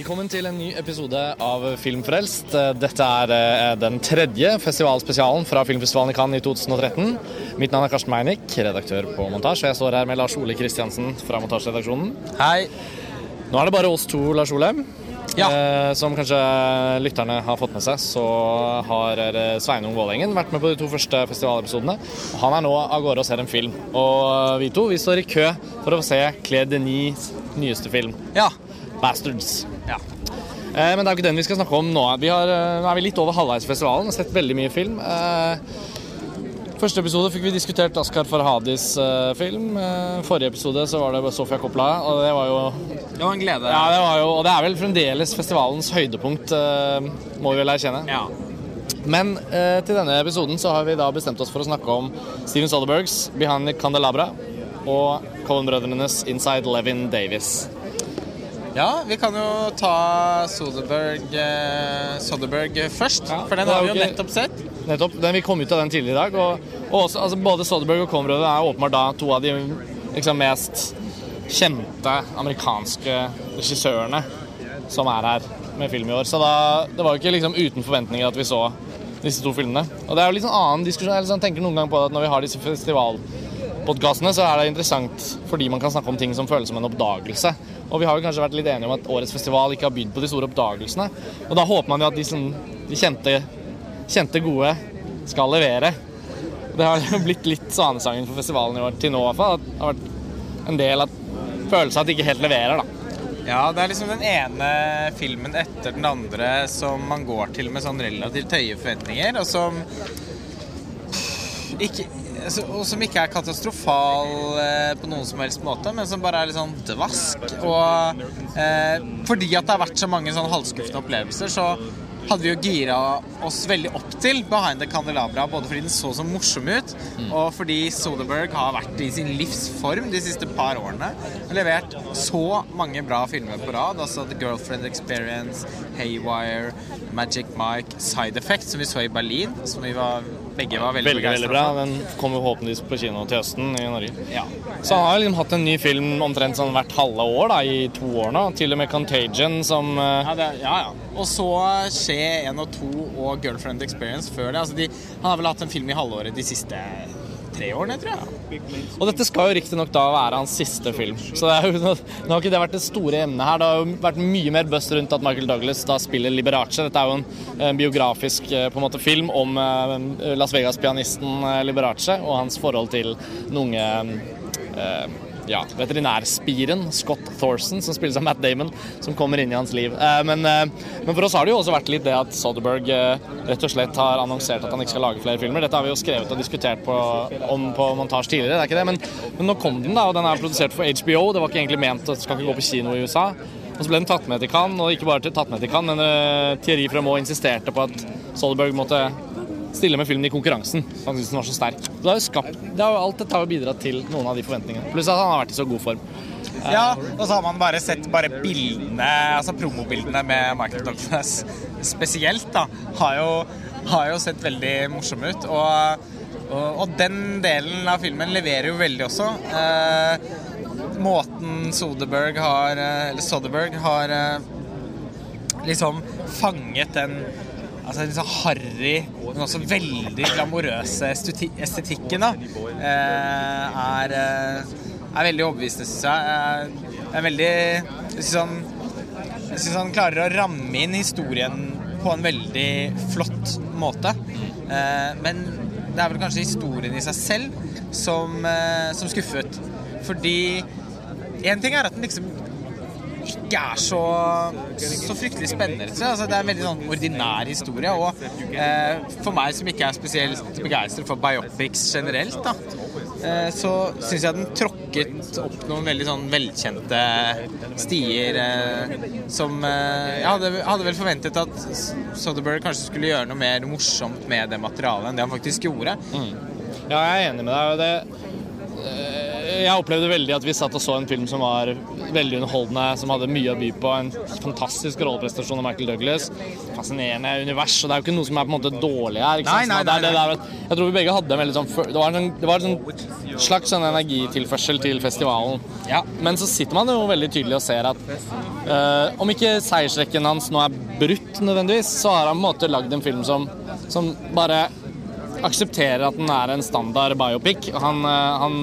Velkommen til en ny episode av Filmfrelst. Dette er eh, den tredje festivalspesialen fra filmfestivalen i Cannes i 2013. Mitt navn er Karsten Meinick, redaktør på montasje. Jeg står her med Lars Ole Kristiansen fra montasjeredaksjonen. Hei. Nå er det bare oss to, Lars Ole. Ja. Eh, som kanskje lytterne har fått med seg, så har eh, Sveinung Vålengen vært med på de to første festivalepisodene. Han er nå av gårde og ser en film. Og vi to vi står i kø for å se Claire Denis nyeste film, Ja. 'Bastards'. Eh, men det er jo ikke den vi skal snakke om nå. Vi har, eh, nå er vi litt over halvveis i festivalen og sett veldig mye film. Eh, første episode fikk vi diskutert Askar Farhadis film. Forrige episode så var det Sofia Coppola, og det var jo Det var en glede. Ja, det var jo Og det er vel fremdeles festivalens høydepunkt, må vi vel erkjenne. Ja. Men til denne episoden så har vi da bestemt oss for å snakke om Steven Soderbergs 'Behind the Candelabra' og Cohen-brødrenes 'Inside Levin Davis'. Ja, vi kan jo ta Soderberg, eh, Soderberg først, Ja, for den har vi jo nettopp sett. Nettopp. Den, vi kom ut av den tidligere i dag. Og, og også, altså, både Soderberg og Coen-brødrene er åpenbart da to av de liksom, mest kjente amerikanske regissørene som er her med film i år. Så da, det var jo ikke liksom, uten forventninger at vi så disse to filmene. Og det er jo litt sånn annen diskusjon. Jeg liksom, tenker noen gang på at når vi har disse festivalpodkastene, så er det interessant fordi man kan snakke om ting som føles som en oppdagelse. Og vi har jo kanskje vært litt enige om at årets festival ikke har bydd på de store oppdagelsene. Og da håper man jo at de, som, de kjente kjente gode skal levere. Det har jo blitt litt svanesangen for festivalen i år til nå i hvert fall. Det har vært en del av følelsen at de ikke helt leverer, da. Ja, det er liksom den ene filmen etter den andre som man går til med sånn relativt høye forventninger, og som ikke og som ikke er katastrofal eh, på noen som helst måte, men som bare er litt sånn dvask. Og eh, fordi at det har vært så mange sånn halvskuffende opplevelser, så hadde vi jo gira oss veldig opp til Behind the Candelabra, både fordi den så så morsom ut, og fordi Soderberg har vært i sin livsform de siste par årene. Og levert så mange bra filmer på rad. Altså The Girlfriend Experience, Haywire, Magic Mike, Side Effect, som vi så i Berlin, som vi var, begge var veldig, Veldig, veldig bra. Den kommer forhåpentligvis på kino til høsten i Norge. Ja. Så han har liksom hatt en ny film omtrent sånn hvert halve år, da, i to år nå. Til og med Contagion, som eh, Ja, det, ja, ja. Og så Skje 1 og 2 og Girlfriend Experience før det. Altså de, han har vel hatt en film i halvåret de siste tre årene, tror jeg. Og dette skal jo riktignok da være hans siste film. Så jo, nå har ikke det vært det store emnet her. Det har jo vært mye mer buzz rundt at Michael Douglas da spiller Liberace. Dette er jo en, en biografisk eh, på en måte, film om eh, Las Vegas-pianisten eh, Liberace og hans forhold til den unge eh, ja, veterinærspiren Scott Thorson, som spilles av Matt Damon, som kommer inn i hans liv. Eh, men, eh, men for oss har det jo også vært litt det at Soderberg eh, rett og slett har annonsert at han ikke skal lage flere filmer. Dette har vi jo skrevet og diskutert på, om på montasje tidligere, det er ikke det. Men, men nå kom den, da, og den er produsert for HBO. Det var ikke egentlig ment at den skal ikke gå på kino i USA. Og så ble den tatt med til Cannes, og ikke bare tatt med til Cannes, men uh, Thierry Fremont insisterte på at Soderberg måtte stille med filmen i konkurransen. Han syntes den var så sterk. Så det har jo skapt, det har jo, alt dette har jo bidratt til noen av de forventningene. Pluss at han har vært i så god form. Ja, og så har man bare sett bare bildene, altså promobildene med Michael Douglas spesielt, da, har jo, har jo sett veldig morsomme ut. Og, og, og den delen av filmen leverer jo veldig også. Eh, måten Soderberg har, eh, eller Soderberg har eh, liksom fanget den altså litt sånn harry, men også veldig glamorøse esteti- estetikken, da, eh, er, eh, er veldig overbevisende, syns jeg. Eh, er veldig Jeg syns han, synes han klarer å ramme inn historien på en veldig flott måte. Men det er vel kanskje historien i seg selv som, som skuffet. Fordi én ting er at den liksom ikke er så, så fryktelig spennende. Altså, det er en veldig sånn ordinær historie. Og eh, for meg som ikke er spesielt begeistret for biopics generelt, da, eh, så syns jeg den tråkket opp noen veldig sånn velkjente stier eh, som eh, Jeg hadde, hadde vel forventet at Soderbergh kanskje skulle gjøre noe mer morsomt med det materialet enn det han faktisk gjorde. Ja, jeg er enig med deg. og Det, eh, jeg opplevde veldig at vi satt og så en film som var veldig underholdende, som hadde mye å by på. En fantastisk rolleprestasjon av Michael Douglas. Fascinerende univers. Og det er jo ikke noe som er på en måte dårlig her. Nei, sant? nei, Det det nei, der jeg tror vi begge hadde en veldig sånn Det var en, det var en sånn slags sånn energitilførsel til festivalen. Ja. Men så sitter man jo veldig tydelig og ser at uh, om ikke seiersrekken hans nå er brutt nødvendigvis, så har han på en måte lagd en film som, som bare aksepterer at den er en standard biopic. Han, eh, han,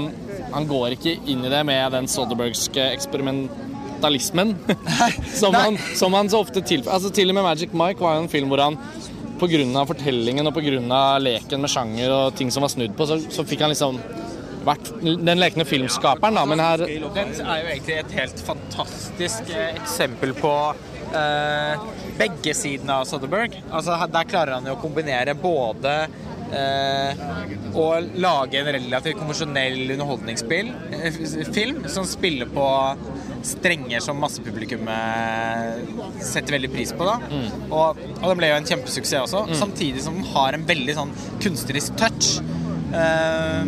han går ikke inn i det med den Soderbergske eksperimentalismen som, han, som han så ofte tilfører. Altså, til og med Magic Mike var jo en film hvor han pga. fortellingen og pga. leken med sjanger og ting som var snudd på, så, så fikk han liksom vært den lekne filmskaperen, da. Men her Den er jo egentlig et helt fantastisk eh, eksempel på eh, begge sidene av Soderberg. Altså, der klarer han jo å kombinere både eh, å lage en relativt konvensjonell underholdningsspill, eh, som spiller på strenger som massepublikummet setter veldig pris på. da. Og, og den ble jo en kjempesuksess også, samtidig som den har en veldig sånn kunstnerisk touch. Eh,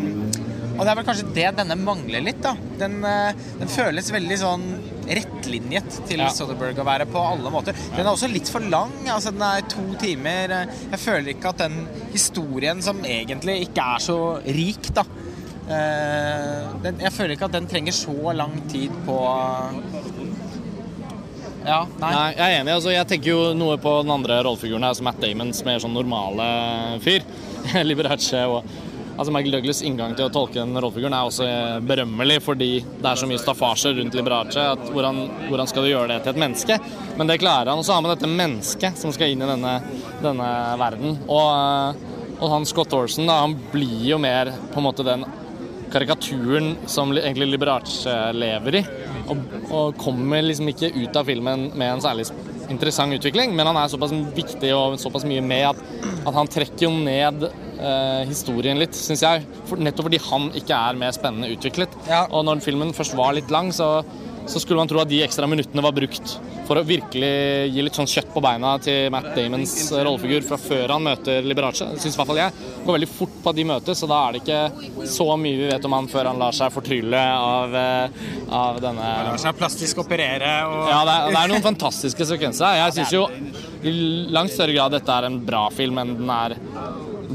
og det er vel kanskje det denne mangler litt, da. Den, eh, den føles veldig sånn rettlinjet til Ja. Soderberg å være på alle måter. Den er også litt for lang. altså Den er to timer. Jeg føler ikke at den historien, som egentlig ikke er så rik, da eh, den, Jeg føler ikke at den trenger så lang tid på Ja, nei. Nei, jeg er enig. Altså, jeg tenker jo noe på den andre rollefiguren her, som Matt Damons mer sånn normale fyr. Liberace og Altså Michael Douglas' inngang til å tolke den rollefiguren er også eh, berømmelig, fordi det er så mye staffasje rundt Liberace. At hvordan, hvordan skal du gjøre det til et menneske? Men det klarer han. Og så har man dette mennesket som skal inn i denne, denne verden. Og, eh, og han Scott Orson da, han blir jo mer på en måte den karikaturen som egentlig Liberace lever i. Og, og kommer liksom ikke ut av filmen med en særlig interessant utvikling, men han er såpass viktig og såpass mye med at, at han trekker jo ned eh, historien litt, syns jeg. For, nettopp fordi han ikke er mer spennende utviklet. Ja. Og når filmen først var litt lang, så, så skulle man tro at de ekstra minuttene var brukt for å virkelig gi litt sånn kjøtt på beina til Matt Damons rollefigur fra før han møter Liberace. Syns i hvert fall jeg. Går veldig fort på at de møtes, så da er det ikke så mye vi vet om han før han lar seg fortrylle av, eh, av denne Lar seg plastisk operere og ja, det er, det er noen fantastiske sekvenser. Jeg syns jo i langt større grad dette er en bra film enn den er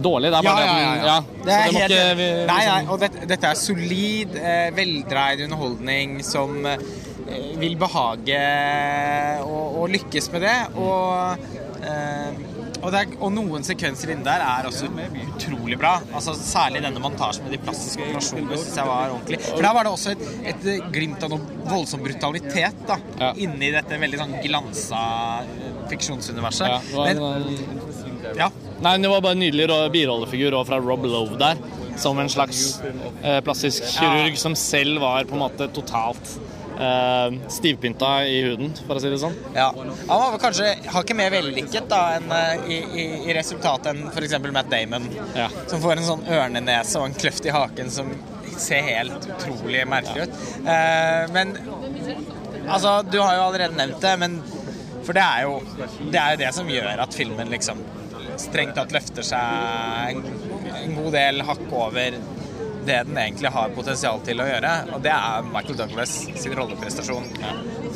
dårlig. Det er bare Ja, ja, det ja. den Det er helt ikke vi, Nei, nei, og dette, dette er solid, eh, veldreid underholdning som eh, vil behage og, og lykkes med det. Og, eh, og, er, og noen sekvenser inni der er også utrolig bra. Altså Særlig denne montasjen med de plastiske operasjonene syns jeg var ordentlig. For der var det også et, et glimt av noe voldsom brutalitet da, Ja. inni dette veldig sånn glansa eh, fiksjonsuniverset. ja, det var, Men, ja. Nei, det var bare en nydelig birollefigur fra Rob Lowe der. Som en slags eh, plastisk kirurg som selv var på en måte totalt eh, stivpynta i huden, for å si det sånn. Ja. Han var kanskje hakket mer vellykket da, enn, eh, i, i, i resultatet enn f.eks. Matt Damon, Ja. som får en sånn ørnenese og en kløft i haken som ser helt utrolig merkelig ut. Eh, men altså, du har jo allerede nevnt det, men for det er jo det, er jo det som gjør at filmen liksom strengt tatt løfter seg en, god del hakk over det den egentlig har potensial til å gjøre, og det er Michael Douglas sin rolleprestasjon.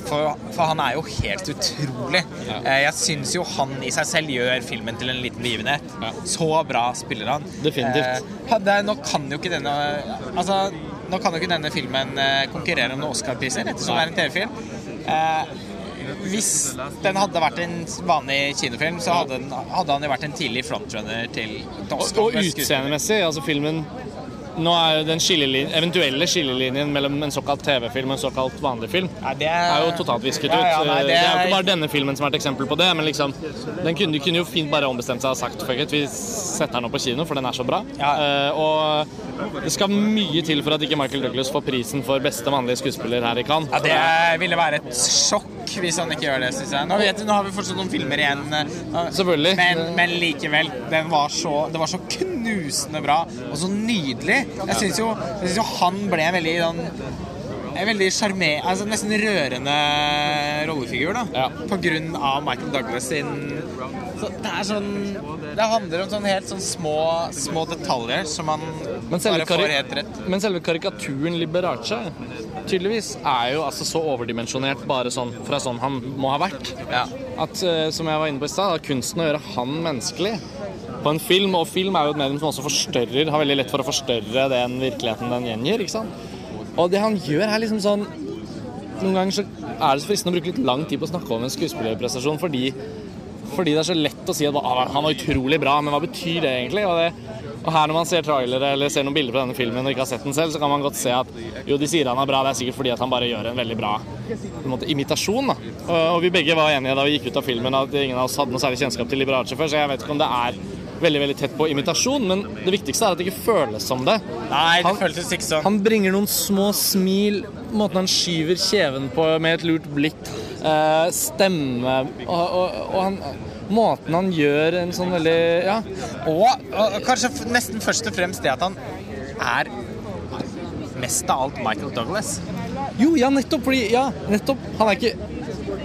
For, for han er jo helt utrolig. Eh, Jeg syns jo han i seg selv gjør filmen til en liten begivenhet. Så bra spiller han. Definitivt. Eh, nå kan jo ikke denne Altså, nå kan jo ikke denne filmen eh, konkurrere om noen Oscar-priser, ettersom det er en TV-film. Eh, hvis den hadde vært en vanlig kinofilm, så hadde, den, hadde han jo vært en tidlig frontrunner til Oscar. Og, og utseendemessig, altså filmen Nå er jo den skillelinjen, eventuelle skillelinjen mellom en såkalt TV-film og en såkalt vanlig film Ja, det er jo totalt visket ut. ja, nei, det, det er jo er- ikke bare denne filmen som er et eksempel på det, men liksom den kunne, kunne jo fint bare ombestemt seg og sagt fuck it, vi setter den opp på kino, for den er så bra. Ja. Eh, og det skal mye til for at ikke Michael Douglas får prisen for beste mannlige skuespiller her i Cannes. Ja, Det ville være et sjokk hvis han ikke gjør det, syns jeg. Nå, vet, du, nå har vi fortsatt noen filmer igjen. eh, Selvfølgelig. Men, men likevel. Den var så, det var så knusende bra og så nydelig. Jeg syns jo, jo han ble veldig sånn en veldig sjarmer... Altså nesten rørende rollefigur, da. Ja. På grunn av Michael Douglas sin så Det er sånn Det handler om sånn helt sånn små, små detaljer som man bare får helt rett. men selve karikaturen Liberace tydeligvis er jo altså så overdimensjonert bare sånn fra sånn han må ha vært. Ja. At, eh, som jeg var inne på i stad, at kunsten å gjøre han menneskelig på en film, og film er jo et medium som også forstørrer, har veldig lett for å forstørre den virkeligheten den gjengir, ikke sant? Og det han gjør er liksom sånn Noen ganger så er det så fristende å bruke litt lang tid på å snakke om en skuespillerprestasjon fordi, fordi det er så lett å si at «Ah, han var utrolig bra, men hva betyr det egentlig? Og, det, og her når man ser trailere eller ser noen bilder på denne filmen og ikke har sett den selv, så kan man godt se at jo, de sier han er bra, det er sikkert fordi at han bare gjør en veldig bra en måte, imitasjon. da. Og, og vi begge var enige da vi gikk ut av filmen at ingen av oss hadde noe særlig kjennskap til Liberace før, så jeg vet ikke om det er veldig veldig tett på imitasjon, men det viktigste er at det ikke føles som det. Nei, det Han- føltes ikke sånn. Han bringer noen små smil, måten han skyver kjeven på med et lurt blikk, eh, stemme og, og, og han, måten han gjør en sånn veldig Ja. Og, og kanskje nesten først og fremst det at han er mest av alt Michael Douglas. Jo, ja, nettopp fordi Ja, nettopp. Han er ikke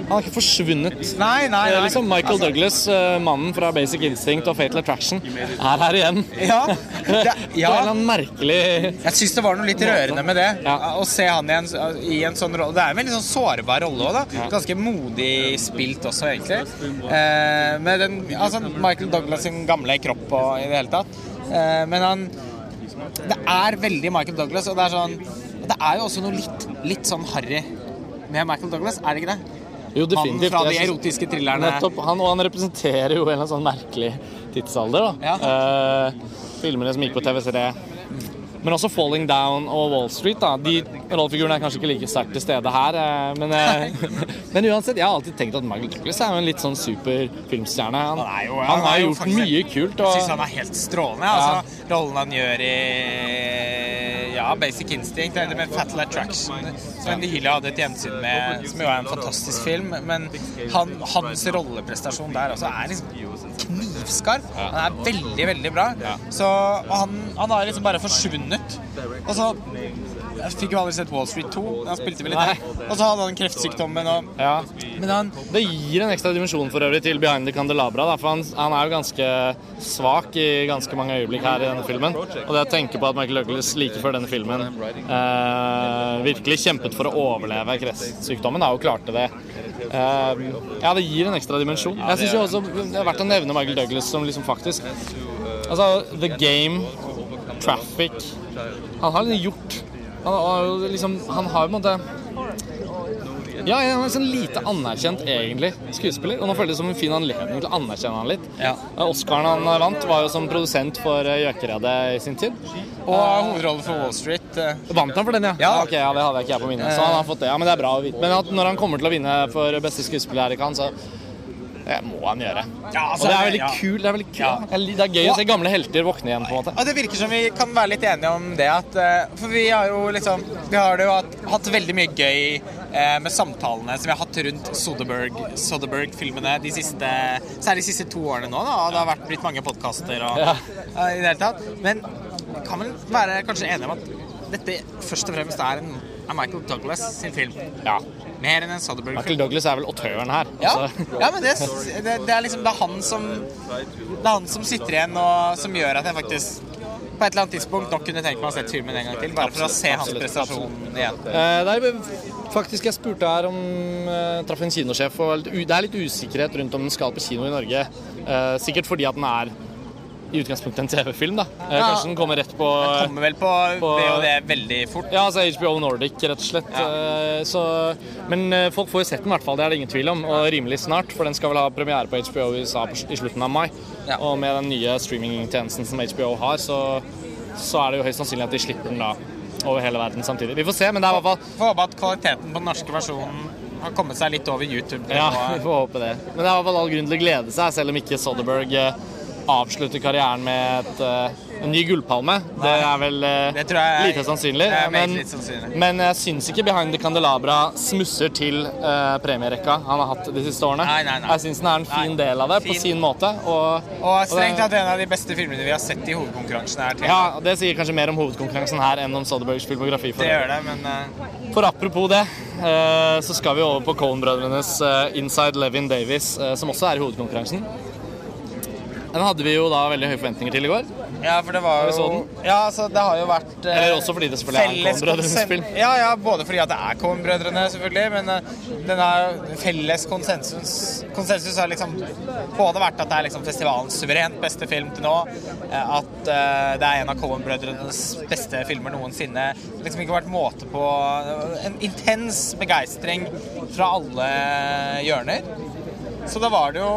han er ikke forsvunnet. Nei, nei, er nei. liksom Michael Altså- Douglas, eh, mannen fra Basic Instinct og Fatal Attraction, er her igjen. Ja, det- ja. På en eller annen merkelig Jeg syns det var noe litt rørende med det. Ja. Å se han i en, i en sånn rolle. Det er en veldig sånn sårbar rolle òg, da. Ganske modig spilt også, egentlig. Eh, med den, altså Michael Douglas sin gamle kropp og i det hele tatt. Eh, men han Det er veldig Michael Douglas, og det er sånn Det er jo også noe litt, litt sånn harry med Michael Douglas, er det ikke det? Jo, Mannen fra de erotiske thrillerne. Nettopp. Han, og han representerer jo en eller annen sånn merkelig tidsalder. da. Ja. Uh, filmene som gikk på TV3. Men også 'Falling Down' og 'Wall Street'. da. De rollefigurene er kanskje ikke like sterkt til stede her. eh, Men, eh, men uansett, jeg har alltid tenkt at Michael Douglas er jo en litt sånn super filmstjerne. Han, Han jo- han har jo gjort faktisk- mye kult. Jeg syns han er helt strålende. Altså, rollen han gjør i ja, Basic Instinct eller med Fatal Attraction, som nylig hadde et gjensyn med, som jo er en fantastisk film. Men han, hans rolleprestasjon der også er liksom knivskarp. Han er veldig, veldig bra. Så, og han, han har liksom bare forsvunnet. Og så Jeg fikk jo aldri sett Wall Street 2. Han spilte vel litt. Og så hadde han kreftsykdommen og ja. Men han Det gir en ekstra dimensjon for øvrig til Behind the Candelabra. Da, for han, han er jo ganske svak i ganske mange øyeblikk her i denne filmen. Og det å tenke på at Michael Douglas like før denne filmen eh, virkelig kjempet for å overleve kreftsykdommen, da, og klarte det. Eh, ja, det gir en ekstra dimensjon. Jeg synes jo også det er verdt å nevne Michael Douglas som liksom faktisk Altså, The Game, Traffic Han har liksom gjort Han har jo liksom Han har på en måte ja, han er en sånn lite anerkjent egentlig skuespiller, og nå føles det som en fin anledning til å anerkjenne han litt. Ja. Eh, Oscaren han vant, var jo som produsent for eh, Gjøkeredet i sin tid. Og hovedrollen for Wall Street. eh, Vant han for den, ja? Ja. Okay, ja, Det hadde jeg ikke jeg på minnet. Så han har fått det. Ja, men det er bra å vite. Men når han kommer til å vinne for beste skuespiller her i Cannes, så det må han gjøre. Ja, altså, og det er veldig ja. kult. Det er. Ja. det er gøy å se gamle helter våkne igjen, på en måte. Og det virker som vi kan være litt enige om det at eh, For vi har jo liksom Vi har det jo hatt, hatt veldig mye gøy eh, med samtalene som vi har hatt rundt Soderberg- Soderbergh-filmene de siste Særlig de siste to årene nå, da. Og det har vært blitt mange podkaster og Ja. ja, i det hele tatt. Men kan vel være kanskje enige om at dette først og fremst er, en, er Michael Douglas sin film. Ja. Mer enn en Soderbergh-film. Michael Douglas er vel autøren her. Ja, altså. ja men det, det, det er liksom Det er han som Det er han som sitter igjen og som gjør at jeg faktisk på et eller annet tidspunkt nok kunne tenkt meg å se filmen en gang til. Bare for å se hans prestasjon igjen. Eh, faktisk Jeg spurte her om eh, Traff en kinosjef, og det er litt usikkerhet rundt om den skal på kino i Norge. Eh, sikkert fordi at den er i utgangspunktet en TV-film, da. Eh, Ja. Kanskje den kommer rett på Kommer vel på, På- BOD veldig fort. Ja, altså HBO Nordic, rett og slett. Ja. Eh, Så, men eh, folk får jo sett den i hvert fall, det er det ingen tvil om. Og rimelig snart, for den skal vel ha premiere på HBO i USA i slutten av mai. Ja. Og med den nye streamingtjenesten som HBO har, så, så er det jo høyst sannsynlig at de slipper den da over hele verden samtidig. Vi får se, men det er i hvert fall Får håpe at kvaliteten på den norske versjonen har kommet seg litt over YouTube. Ja, vi får håpe det. Men det er i hvert fall all grunn til å glede seg, selv om ikke Soderberg avslutter karrieren med et, eh, en ny gullpalme. Det er vel eh, Det jeg lite sannsynlig. Men, sannsynlig. men jeg syns ikke Behind the Candelabra smusser til uh, premierekka han har hatt de siste årene. Nei, nei, nei. Jeg syns den er en fin del av det, på sin måte. Og, Og strengt det- tatt en av de beste filmene vi har sett i hovedkonkurransen. her. til. ja, det sier kanskje mer om hovedkonkurransen her enn om Soderbergs filmografi. For Det gjør det, men uh... For apropos det, uh, så skal vi over på Cohen-brødrenes Inside Levin Davies, eh, som også er i hovedkonkurransen. Den hadde vi jo da veldig høye forventninger til i går. Ja, for det var så jo? Ja, altså, det har jo vært eh, Eller også fordi det selvfølgelig er Coen-brødrenes spill. Ja, ja, både fordi at det er Coen-brødrene, selvfølgelig, men uh, den er felles konsensus Konsensus har liksom både vært at det er liksom festivalens suverent beste film til nå, eh, at uh, det er en av Coen-brødrenes beste filmer noensinne. Det har liksom ikke vært måte på En intens begeistring fra alle hjørner. Så da var det jo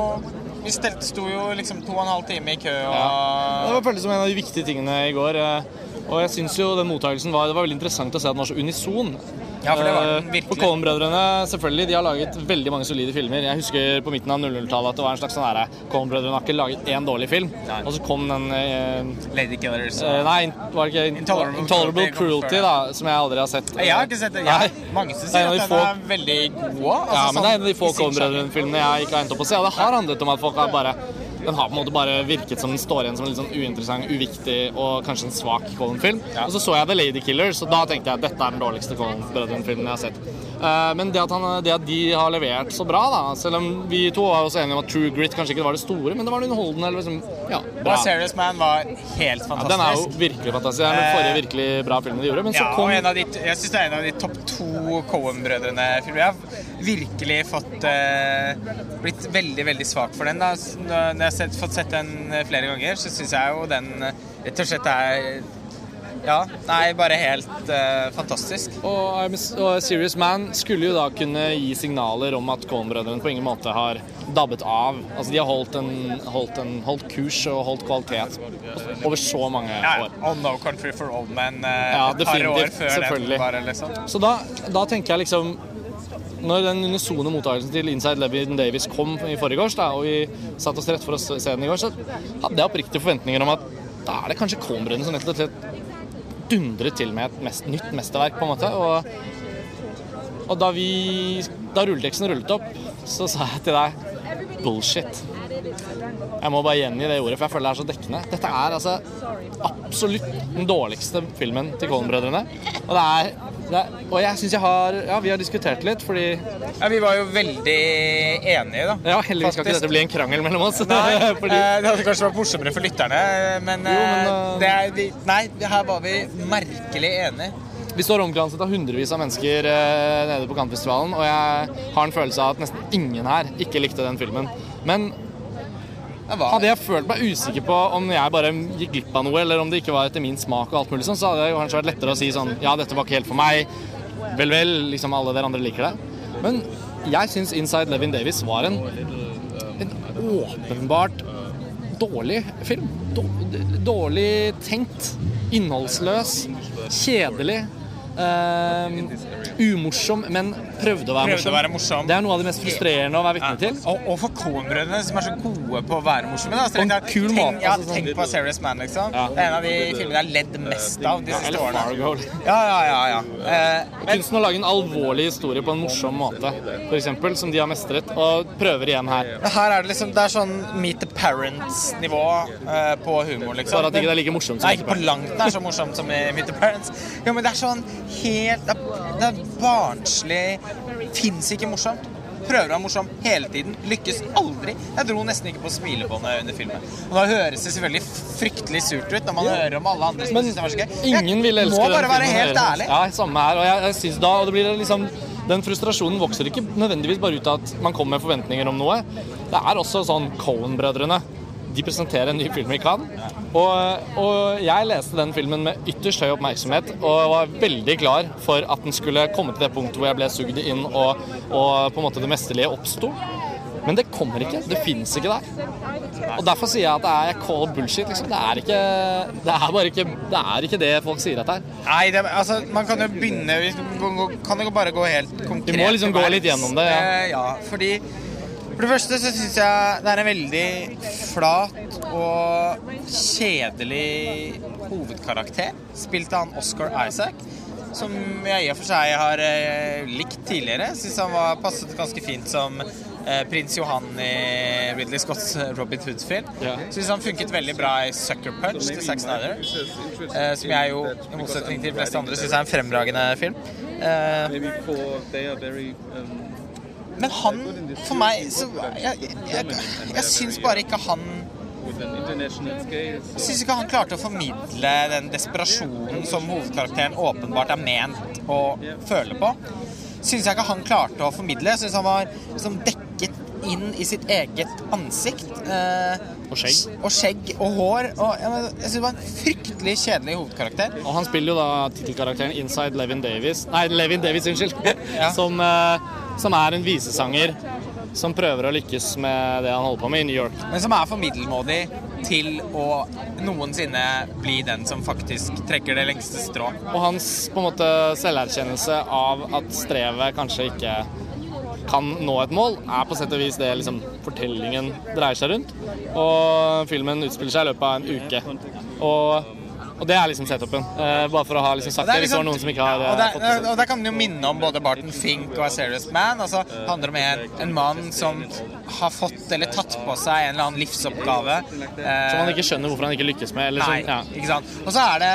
Vi stelte, sto jo liksom to og en halv time i kø og Det var føltes som en av de viktige tingene i går. eh, Og jeg syns jo den mottakelsen var, det var veldig interessant å se at den var så unison. Ja, for det var den Eh, virkelig. For Coen-brødrene selvfølgelig, de har laget veldig mange solide filmer. Jeg husker på midten av 00-tallet at det var en slags sånn herre Coen-brødrene har ikke laget én dårlig film. Nei. Og så kom den eh, Lady Killers. eh, Nei, var det ikke Intolerable Intolerable, Cruelty da, som jeg aldri har sett. Jeg har ikke sett det. Nei. Mange som er sier at den få- er veldig god. Altså, Ja, men det er en av de få sånn. Coen-brødrene-filmene jeg ikke har endt opp å se. Og det har handlet om at folk har bare Den har på en måte bare virket som den står igjen som en litt sånn uinteressant, uviktig og kanskje en svak Colin-film. Og så så jeg The Lady Killers, og da tenkte jeg at dette er den dårligste Coen-brødrene-filmen jeg har sett. Eh, Men det at, han, det at de har levert så bra, da Selv om vi to var også enige om at True Grit kanskje ikke var det store, men det var underholdende. Eller liksom, ja, bra. Og Serious Man var helt Ja, fantastisk. den er jo virkelig fantastisk. Det er den forrige virkelig bra filmen de gjorde. Men så Ja, kom og en av de, jeg syns det er en av de topp to Coen-brødrene-filmer. Jeg har virkelig fått eh, blitt veldig, veldig svak for den. Da. Når jeg har sett, fått sett den eh, flere ganger, så syns jeg jo den eh, rett og slett er Ja, nei, bare helt uh, fantastisk. Og, I'm a- Serious Man skulle jo da kunne gi signaler om at Coen-brødrene på ingen måte har dabbet av. Altså De har holdt, en, holdt, en, holdt kurs og holdt kvalitet over så mange Ja, år. On No Country for Old Men uh, Ja, et par år definitivt, før den bare, liksom. Så da, da tenker jeg liksom Når den unisone mottakelsen til Inside Levin Davis kom i forgårs, da, og vi satte oss rett for å se den i går, så hadde jeg oppriktige forventninger om at da er det kanskje Coen-brødrene som rett og slett dundret til med et mest, nytt mesterverk, på en måte. Og, og da vi Da rulleteksten rullet opp, så sa jeg til deg bullshit. Jeg må bare gjengi det ordet, for jeg føler det er så dekkende. Dette er altså absolutt den dårligste filmen til Coen-brødrene. Og det er, er Og jeg syns jeg har Ja, vi har diskutert litt, fordi Ja, vi var jo veldig enige, da. Ja, heldigvis skal ikke dette bli en krangel mellom oss. Nei, fordi eh, det hadde kanskje vært morsommere for lytterne, men, Jo, men, eh, eh, det er, vi, Nei, her var vi merkelig enige. Vi står omkranset av hundrevis av mennesker eh, nede på Kantfestivalen, og jeg har en følelse av at nesten ingen her ikke likte den filmen. Men hadde jeg følt meg usikker på om jeg bare gikk glipp av noe, eller om det ikke var etter min smak og alt mulig sånn, så hadde det kanskje vært lettere å si sånn Ja, dette var ikke helt for meg. Vel, vel, liksom alle dere andre liker det. Men jeg syns Inside Levin Davis var en, en åpenbart dårlig film. Dårlig tenkt. Innholdsløs. Kjedelig. Um, umorsom, men prøvde å være Prøvde morsom. å være morsom. Det er noe av det mest frustrerende å være vitne til. Og, og for Coen-brødrene, som er så gode på å være morsomme. Da. Så og er- kul tenk, måte, Ja, altså, sånn. tenk på Serious Man, liksom. Det er en av de filmene jeg har ledd mest av de siste årene. Ja, ja, ja. ja. Eh, men, Kunsten å lage en alvorlig historie på en morsom måte, eksempel, som de har mestret, og prøver igjen her. her er det liksom Det er sånn Meet the Parents-nivå eh, på humor, liksom. Bare at ikke det er like morsomt som Nei, ikke på langt nær så morsomt som i Meet the Parents. Jo, men det er sånn helt Det er, det er barnslig. Fins ikke morsomt. Prøver å være morsom hele tiden. Lykkes aldri. Jeg dro nesten ikke på smilebåndet under filmen. Og da høres det selvfølgelig fryktelig surt ut når man hører om alle andre som syns det var så gøy. ingen vil elske må bare være helt ærlig. Ja, samme her. Og jeg, jeg synes da, og det blir liksom Den frustrasjonen vokser ikke nødvendigvis bare ut av at man kommer med forventninger om noe. Det er også sånn Cohen-brødrene. De presenterer en ny film i Cannes. Og, og jeg leste den filmen med ytterst høy oppmerksomhet og var veldig klar for at den skulle komme til det punktet hvor jeg ble sugd inn og, og på en måte det mesterlige oppsto. Men det kommer ikke. Det fins ikke der. Og derfor sier jeg at det er jeg call bullshit. liksom. Det er ikke det er bare ikke det er ikke det folk sier at det er. Nei, det, altså, man kan jo begynne kan jo bare gå helt konkret Vi må liksom gå litt gjennom det, ja. Eh, ja, fordi For det første så syns jeg det er en veldig flat og kjedelig hovedkarakter, spilt av han Oscar Isaac. Som jeg i og for seg har eh, likt tidligere. Syns han var passet ganske fint som eh, prins Johan i Ridley Scotts eh, Robin Hood-film. Ja. Syns han funket veldig bra i Sucker Punch til Zack Snyder. Som jeg jo, i motsetning til de fleste andre, syns er en fremragende film. Men han, for meg så Jeg, jeg, jeg, syns bare ikke han. Jeg syns ikke han klarte å formidle den desperasjonen som hovedkarakteren åpenbart er ment å føle på. Syns jeg ikke han klarte å formidle. Jeg syns han var liksom dekket inn i sitt eget ansikt. Eh, Og skjegg. og skjegg og hår. Og, jeg, jeg synes det var en fryktelig kjedelig hovedkarakter. Og han spiller jo da tittelkarakteren Inside Levin Davis Nei, Levin Davis, unnskyld. Ja. Som, eh, som er en visesanger som prøver å lykkes med det han holder på med i New York. Men som er for middelmådig til å noensinne bli den som faktisk trekker det lengste strå. Og hans på en måte selverkjennelse av at strevet kanskje ikke kan nå et mål, er på sett og vis det liksom, fortellingen dreier seg rundt. Og filmen utspiller seg i løpet av en uke. Og, og det er liksom setupen. Uh, bare for å ha liksom sagt det, hvis det var liksom- noen som ikke har og eh, der, fått det og der kan man jo minne om både Barton Fink og A Serious Man. Altså, handler om en, en mann som har fått eller tatt på seg en eller annen livsoppgave. Som Eh, han ikke skjønner hvorfor han ikke lykkes med. Eller Nei, sånn, ja. ikke sant. Og så er det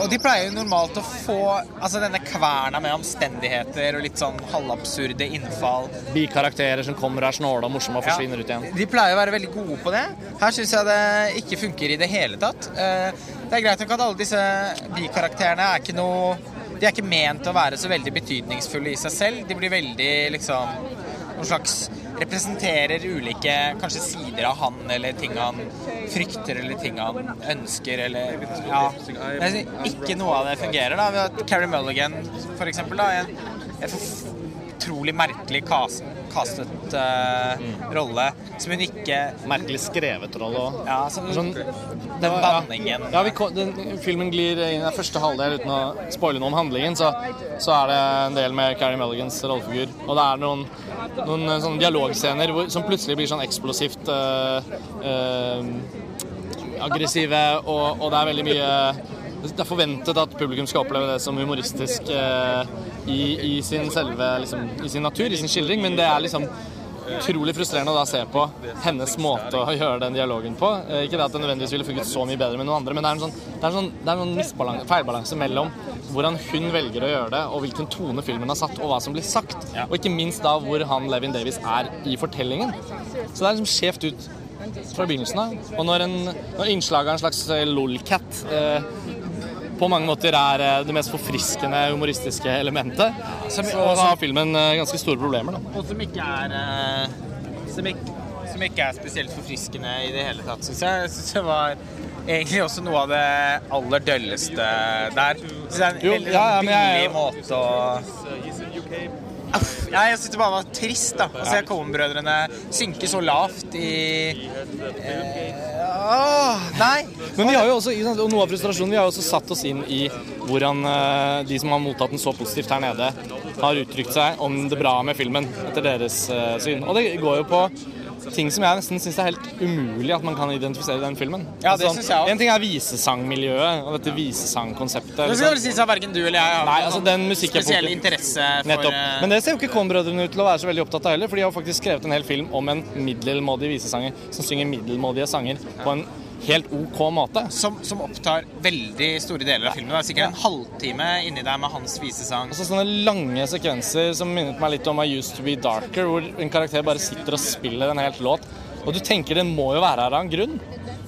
Og de pleier jo normalt å få altså denne kverna med omstendigheter og litt sånn halvabsurde innfall. Bikarakterer som kommer og er snåle og morsomme og forsvinner ut igjen. De pleier å være veldig gode på det. Her syns jeg det ikke funker i det hele tatt. Eh, Det er greit nok at alle disse bikarakterene er ikke noe De er ikke ment å være så veldig betydningsfulle i seg selv. De blir veldig liksom noen slags representerer ulike kanskje sider av han, eller ting han frykter, eller ting han ønsker, eller Ja. Ikke noe av det fungerer. da. Carrie Mulligan, for eksempel. da, en, utrolig merkelig cast, uh, eh, rolle som hun ikke Merkelig skrevet rolle òg. Ja, som Sånn, den banningen Ja, vi, den, filmen glir inn i første halvdel uten å spoile noe om handlingen, så, så er det en del med Carrie Mulligans rollefigur. Og det er noen, noen sånne dialogscener hvor, som plutselig blir sånn eksplosivt uh, uh, aggressive, og, og det er veldig mye Det er forventet at publikum skal oppleve det som humoristisk eh, i, i sin selve liksom, i sin natur, i sin skildring, men det er liksom utrolig frustrerende å da se på hennes måte å gjøre den dialogen på. Eh, Ikke det at det nødvendigvis ville funket så mye bedre med noen andre, men det er en sånn, det er en sånn, det er en sånn feilbalanse mellom hvordan hun velger å gjøre det, og hvilken tone filmen har satt, og hva som blir sagt. Og ikke minst da hvor han Levin Davis er i fortellingen. Så det er liksom skjevt ut fra begynnelsen av. Og når, en, når innslaget av en slags eh, lolcat eh, på mange måter er eh, det mest forfriskende humoristiske elementet, så har filmen eh, ganske store problemer. Da. Og som ikke er eh, som, ikke, som ikke er spesielt forfriskende i det hele tatt, syns jeg. Jeg synes det var egentlig også noe av det aller dølleste der. Så det er en Jo, veldig ja, ja, billig jeg- måte å Ja, jeg syns det bare var trist da å se Cohen-brødrene synke så lavt i eh, Åh, nei! Men vi har jo også, og noe av frustrasjonen, vi har jo også satt oss inn i hvordan eh, de som har mottatt den så positivt her nede, har uttrykt seg om det bra med filmen, etter deres eh, syn. Og det går jo på ting som jeg nesten syns er helt umulig at man kan identifisere i den filmen. Altså, Ja, det synes jeg også. En ting er visesangmiljøet og dette visesangkonseptet. Det skal vel sies at verken du eller jeg har Nei, altså den spesiell interesse for Nettopp. eh, Men det ser jo ikke Kohn-brødrene ut til å være så veldig opptatt av heller, for de har faktisk skrevet en hel film om en middelmådig visesanger som synger middelmådige sanger på en helt OK måte. som, som opptar veldig store deler av filmen. Det er sikkert en halvtime inni der med hans visesang. Altså sånne lange sekvenser som minnet meg litt om I Used To Be Darker, hvor en karakter bare sitter og spiller en helt låt, og du tenker den må jo være her av en grunn.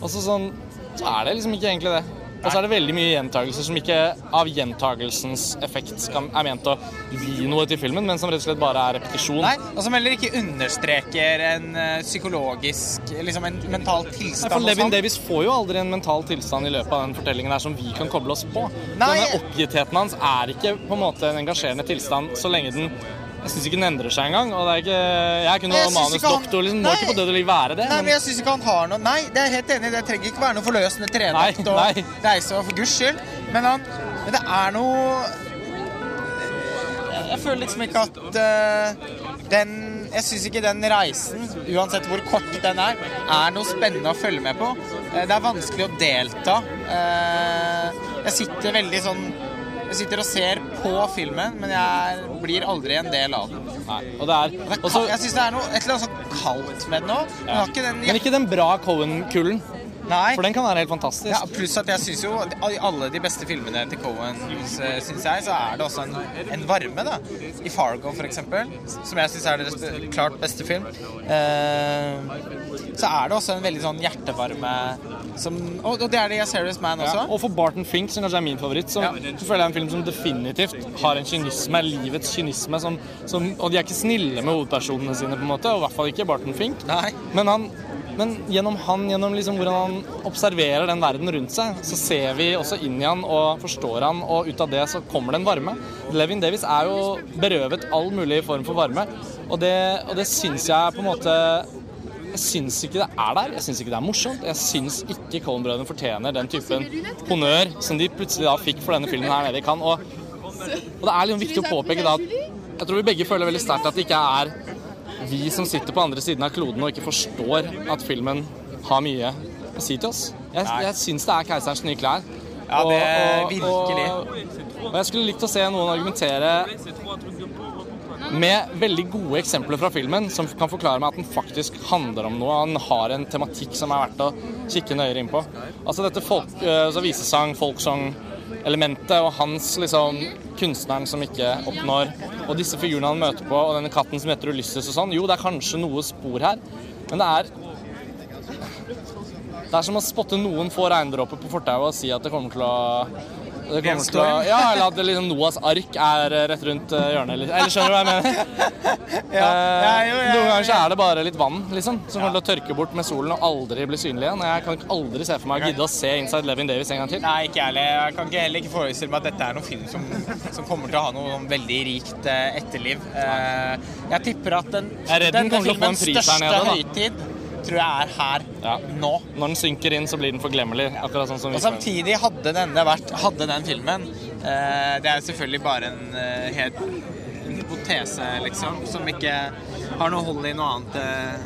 Og så sånn, så er det liksom ikke egentlig det. Og så er det veldig mye gjentagelser som ikke av gjentagelsens effekt er ment å gi noe til filmen, men som rett og slett bare er repetisjon. Nei, og som heller ikke understreker en eh, psykologisk Liksom en mental tilstand. Nei, for Levin Davies Davis får jo aldri en mental tilstand i løpet av den fortellingen her som vi kan koble oss på. Nei. Denne oppgittheten hans er ikke på en måte en engasjerende tilstand så lenge den jeg syns ikke den endrer seg engang. og det er ikke, Jeg er ikke han- manusdoktor. Liksom, må ikke på død og liv være det. Nei, men men jeg syns ikke han har noe Nei, det er helt enig. Det trenger ikke være noe forløsende trenakt Nei, og nei. reise og for guds skyld. Men, han, men det er noe Jeg- Jeg føler liksom ikke at uh, den Jeg syns ikke den reisen, uansett hvor kort den er, er noe spennende å følge med på. Eh, Det er vanskelig å delta. Uh, Jeg sitter veldig sånn Jeg sitter og ser på filmen, men jeg blir aldri en del av den. Nei, og det er, også, jeg syns det er noe, et eller annet sånn kaldt med den òg. Ja. har ikke den men ikke den bra Cohen-kullen. Nei. For den kan være helt fantastisk. Ja, pluss at jeg syns jo i alle de beste filmene til Cohen, syns jeg, så er det også en, en varme, da. I Fargo, for eksempel, som jeg syns er deres klart beste film, eh, så er det også en veldig sånn hjertevarme som Og, og det er det i A Serious Man også. Ja, og for Barton Fink, som kanskje er min favoritt, så, Ja. så føler jeg en film som definitivt har en kynisme, livets kynisme, som, som, og de er ikke snille med hovedpersonene sine, på en måte, og i hvert fall ikke Barton Fink. Nei. Men, han, men gjennom han, gjennom liksom hvordan han observerer den verden rundt seg, så ser vi også inn i han og forstår han, og ut av det så kommer det en varme. Levin Davis er jo berøvet all mulig form for varme, og det, og det syns jeg på en måte jeg syns ikke det er der. Jeg syns ikke det er morsomt. Jeg syns ikke Coen-brødrene fortjener den typen honnør som de plutselig da fikk for denne filmen her nede i Cannes. Og, og det er liksom viktig å påpeke da at jeg tror vi begge føler veldig sterkt at det ikke er vi som sitter på andre siden av kloden og ikke forstår at filmen har mye å si til oss. Jeg, jeg syns det er 'Keiserens nye klær'. Ja, det Og- og- virkelig. Og, og jeg skulle likt å se noen argumentere med veldig gode eksempler fra filmen som kan forklare meg at den faktisk handler om noe. Han har en tematikk som er verdt å kikke nøyere inn på. Altså dette folk, eh, så visesang, folksong-elementet og hans liksom kunstneren som ikke oppnår, og disse figurene han møter på, og denne katten som heter Ulysses og sånn. Jo, det er kanskje noe spor her, men det er det er som å spotte noen få regndråper på fortauet og si at det kommer til å det kommer til å, ja, eller at liksom Noahs ark er eh, rett rundt eh, hjørnet. Eller, skjønner du hva jeg mener? Ja, Eh, ja, jo, ja, Noen ganger er det bare litt vann liksom, som kommer til å tørke bort med solen og aldri bli synlig igjen. Jeg kan aldri se for meg å gidde å se Inside Levin Davis en gang til. Nei, ikke ærlig. Jeg kan ikke heller ikke forestille meg at dette er noen film som, som kommer til å ha noe sånn veldig rikt etterliv. Eh, jeg tipper at den, den, den denne kommer til å få en filmens største høytid tror jeg er her Ja. nå. Når den synker inn, så blir den forglemmelig. Akkurat sånn som vi Og samtidig hadde denne vært Hadde den filmen eh, Det er selvfølgelig bare en eh, helt en hypotese, liksom, som ikke har noe hold i noe annet eh,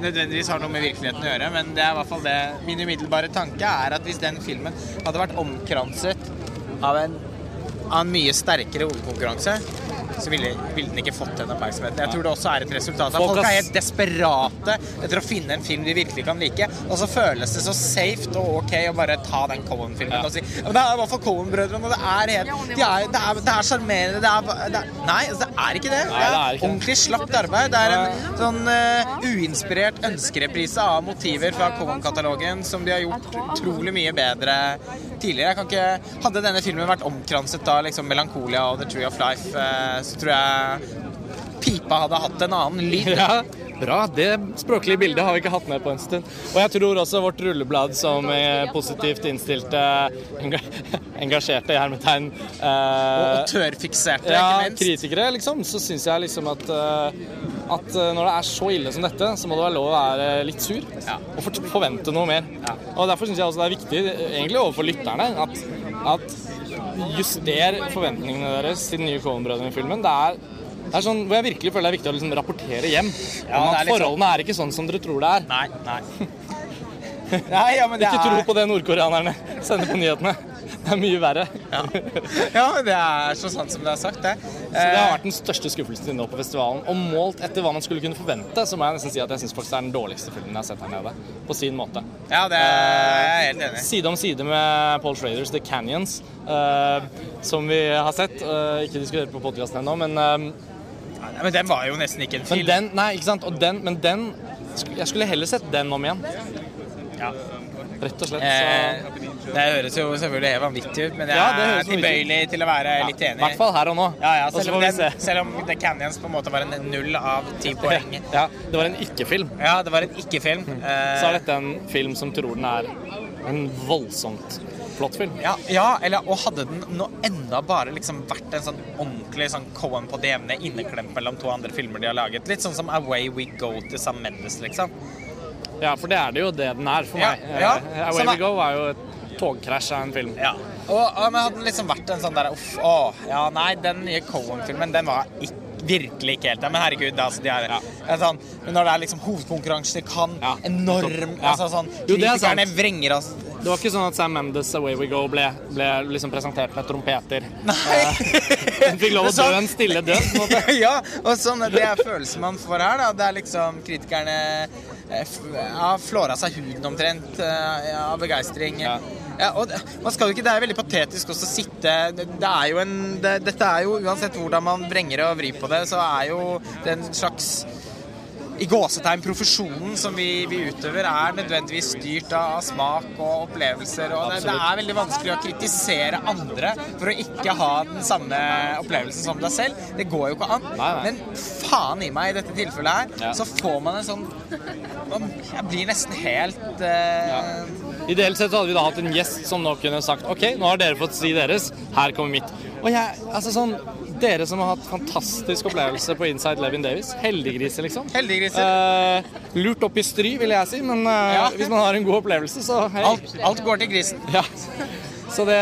nødvendigvis har noe med virkeligheten å gjøre, men det er i hvert fall det min umiddelbare tanke er at hvis den filmen hadde vært omkranset av en, av en mye sterkere hovedkonkurranse, så ville, ville den ikke fått den oppmerksomheten. Jeg tror det også er et resultat av Folk folk er helt desperate etter å finne en film de virkelig kan like, og så føles det så safe og ok å bare ta den Cohen-filmen Ja. og si men Det er i hvert fall Cohen-brødrene, og det er helt de er, Det er er sjarmerende, det er, ba- det er Nei, altså, det er ikke det. Det er ordentlig slapt arbeid. Det er en sånn uh, uinspirert ønskereprise av motiver fra Cohen-katalogen som de har gjort utrolig mye bedre tidligere. Ikke Hadde denne filmen vært omkranset av liksom melankolia og The Tree of Life, eh, så tror jeg pipa hadde hatt en annen lyd. Ja, bra. Det språklige bildet har vi ikke hatt med på en stund. Og jeg tror også vårt rulleblad som eh, positivt innstilte, engasjerte i hermetegn Og tørrfikserte, ja, ikke minst. kritikere, liksom, så syns jeg liksom at eh, at eh, når det er så ille som dette, så må det være lov å være litt sur Ja. og forvente noe mer. Og Derfor syns jeg også det er viktig, egentlig overfor lytterne, at, at juster forventningene deres til den nye Coen-brødrene-filmen. Det er det er sånn hvor jeg virkelig føler det er viktig å liksom rapportere hjem Ja, om at sånn- forholdene er ikke sånn som dere tror det er. Nei, nei. Nei, ja, men det Ikke tro er på det nordkoreanerne sender på nyhetene. Det er mye verre. ja. ja, men det er så sant som det er sagt, det. Så det har vært den største skuffelsen din nå på festivalen. Og målt etter hva man skulle kunne forvente, så må jeg nesten si at jeg syns faktisk det er den dårligste filmen jeg har sett her nede. På sin måte. Ja, det er jeg er helt enig i. Side om side med Paul Schraders The Canyons, eh, som vi har sett. Ikke diskutert på podkasten ennå, men, eh, Nei, Men den var jo nesten ikke en men film. den Nei, ikke sant. Den, men den Jeg skulle heller sett den om igjen. Ja. Rett og slett. Eh, det høres jo selvfølgelig vanvittig ut, men jeg Ja, er tilbøyelig til å være litt I enig. hvert fall her og nå. Ja, ja, selv, om den, selv om The Canyons på en måte var en null av ti poeng. Ja, det var en ikke-film. Ja, det var en ikke-film. Eh, Så er dette en film som tror den er en voldsomt flott film. Ja, ja eller, og hadde den nå enda bare liksom vært en sånn ordentlig sånn Cohen på det jevne inneklemt mellom to andre filmer de har laget. Litt sånn som Away We Go til Sam Mendes, liksom. Ja, for det er det jo det den er for meg. ja. Eh, Away Som We er- Go er jo et togkrasj av en film. Ja. Og, og, men hadde den liksom vært en sånn der Uff, å, ja, nei, den nye Cohen-filmen, den var ikke Virkelig ikke helt Ja, men herregud, altså, de er, Ja. er sånn, Men når det er liksom hovedkonkurranse kan Ja, enorm altså, sånn, er. Kritikerne vrenger oss Det var ikke sånn at Sam Mendes' Away We Go ble, ble liksom presentert med trompeter. Nei! Hun fikk lov å dø en stille død. på en måte. ja, og sånn, det er følelsen man får her, da. Det er liksom kritikerne har f- ja, seg huden omtrent eh, av begeistring. Ja. Ja, og man skal jo ikke, det er veldig patetisk også å sitte det, det er jo en, det, Dette er jo uansett hvordan man vrenger og vrir på det, så er jo det en slags i gåsetegn profesjonen som vi, vi utøver, er nødvendigvis styrt av smak og opplevelser. Og det, det er veldig vanskelig å kritisere andre for å ikke ha den samme opplevelsen som deg selv. Det går jo ikke an. Nei, nei. Men faen i meg, i dette tilfellet her, Ja. så får man en sånn man- Jeg blir nesten helt eh, Ideelt sett så hadde vi da hatt en gjest som nå kunne sagt OK, nå har dere fått si deres, her kommer mitt. Og jeg, altså sånn Dere som har hatt fantastisk opplevelse på Inside Levin Davis. Heldiggriser, liksom. Heldiggriser. Uh, lurt opp i stry, vil jeg si, men uh, Ja. hvis man har en god opplevelse, så hei. alt, alt går til grisen. Ja. Så det,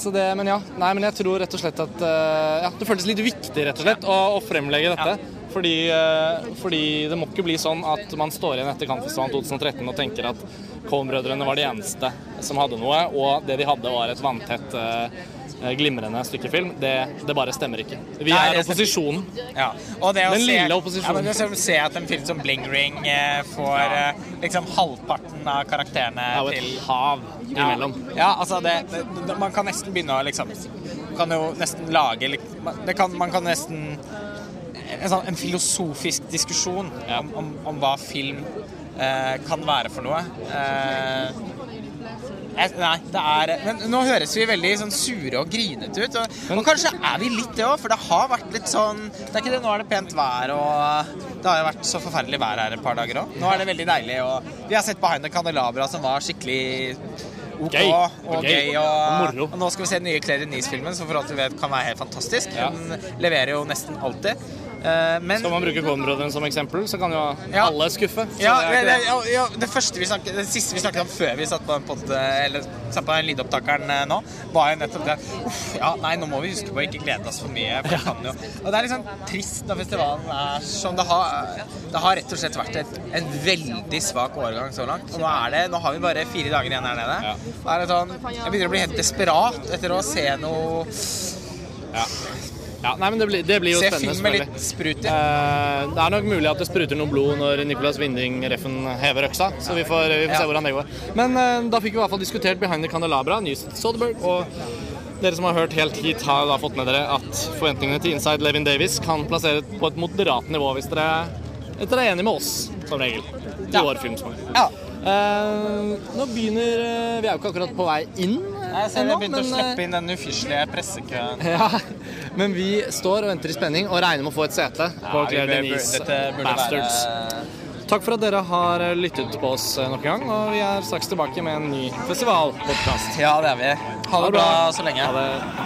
så det Men ja. Nei, men jeg tror rett og slett at uh, ja, Det føltes litt viktig rett og slett å, å fremlegge dette. Fordi, eh, fordi det må ikke bli sånn at man står igjen etter Kampfestivalen 2013 og tenker at Coen-brødrene var de eneste som hadde noe, og det de hadde var et vanntett eh, glimrende stykke film. Det, det bare stemmer ikke. Vi Nei, er opposisjonen. Ja. Den se, lille opposisjonen. Ja, men å se at en film som Bling Ring eh, får eh, liksom halvparten av karakterene Det er jo til et hav imellom. Ja, altså det, det, Man kan nesten begynne å liksom Kan jo nesten lage kan, Man kan nesten En, sånn, en filosofisk diskusjon Ja. om, om, om hva film eh, kan være for noe. Eh, jeg, nei, det er Men nå høres vi veldig sånn sure og grinete ut. Og, og kanskje er vi litt det òg, for det har vært litt sånn Det er ikke det, nå er det pent vær, og det har jo vært så forferdelig vær her et par dager òg. Nå er det veldig deilig, og vi har sett Behind the Candelabra som var skikkelig OK Gøy. og Gøy. Og, Og og nå skal vi se den nye Claire Denise-filmen, som for alt vi vet kan være helt fantastisk. Hun leverer jo nesten alltid. Eh, men Skal man bruke Coen-brødrene som eksempel, så kan jo Ja. alle skuffe. Ja, det det, ja, det første vi snakket, det siste vi snakket om før vi satt på den, pod, eller, satt på den lydopptakeren eh, nå, var jo nettopp det Uff, ja, nei, nå må vi huske på å ikke glede oss for mye. For ja. kan jo. Og det er sånn trist når festivalen er sånn. Det har, det har rett og slett vært et, en veldig svak årgang så langt. Og nå, er det, nå har vi bare fire dager igjen her nede. Ja. Det sånn, jeg begynner å bli helt desperat etter å se noe Ja. Ja, nei, men det blir, det blir jo Se spennende. film med litt sprut i. Uh, det er nok mulig at det spruter noe blod når Nicolas Winding Reffen hever øksa, så vi får, vi får Ja. se hvordan det går. Men uh, da fikk vi i hvert fall diskutert Behind the Candelabra, News Soderberg, og dere som har hørt helt hit, har da fått med dere at forventningene til Inside Levin Davis kan plasseres på et moderat nivå hvis dere, hvis dere er enige med oss, som regel, i Ja. vår filmsmak. Ja. Uh, nå begynner Vi er jo ikke akkurat på vei inn Jeg ser jeg begynte å men, eh, slippe inn den ufyselige pressekøen. ja, men vi står og venter i spenning og regner med å få et sete Ja, på Claire Denise Bastards. være- Takk for at dere har lyttet på oss nok en gang, og vi er straks tilbake med en ny festivalpodkast. Ja, det er vi. Ha det bra så lenge. Ha det.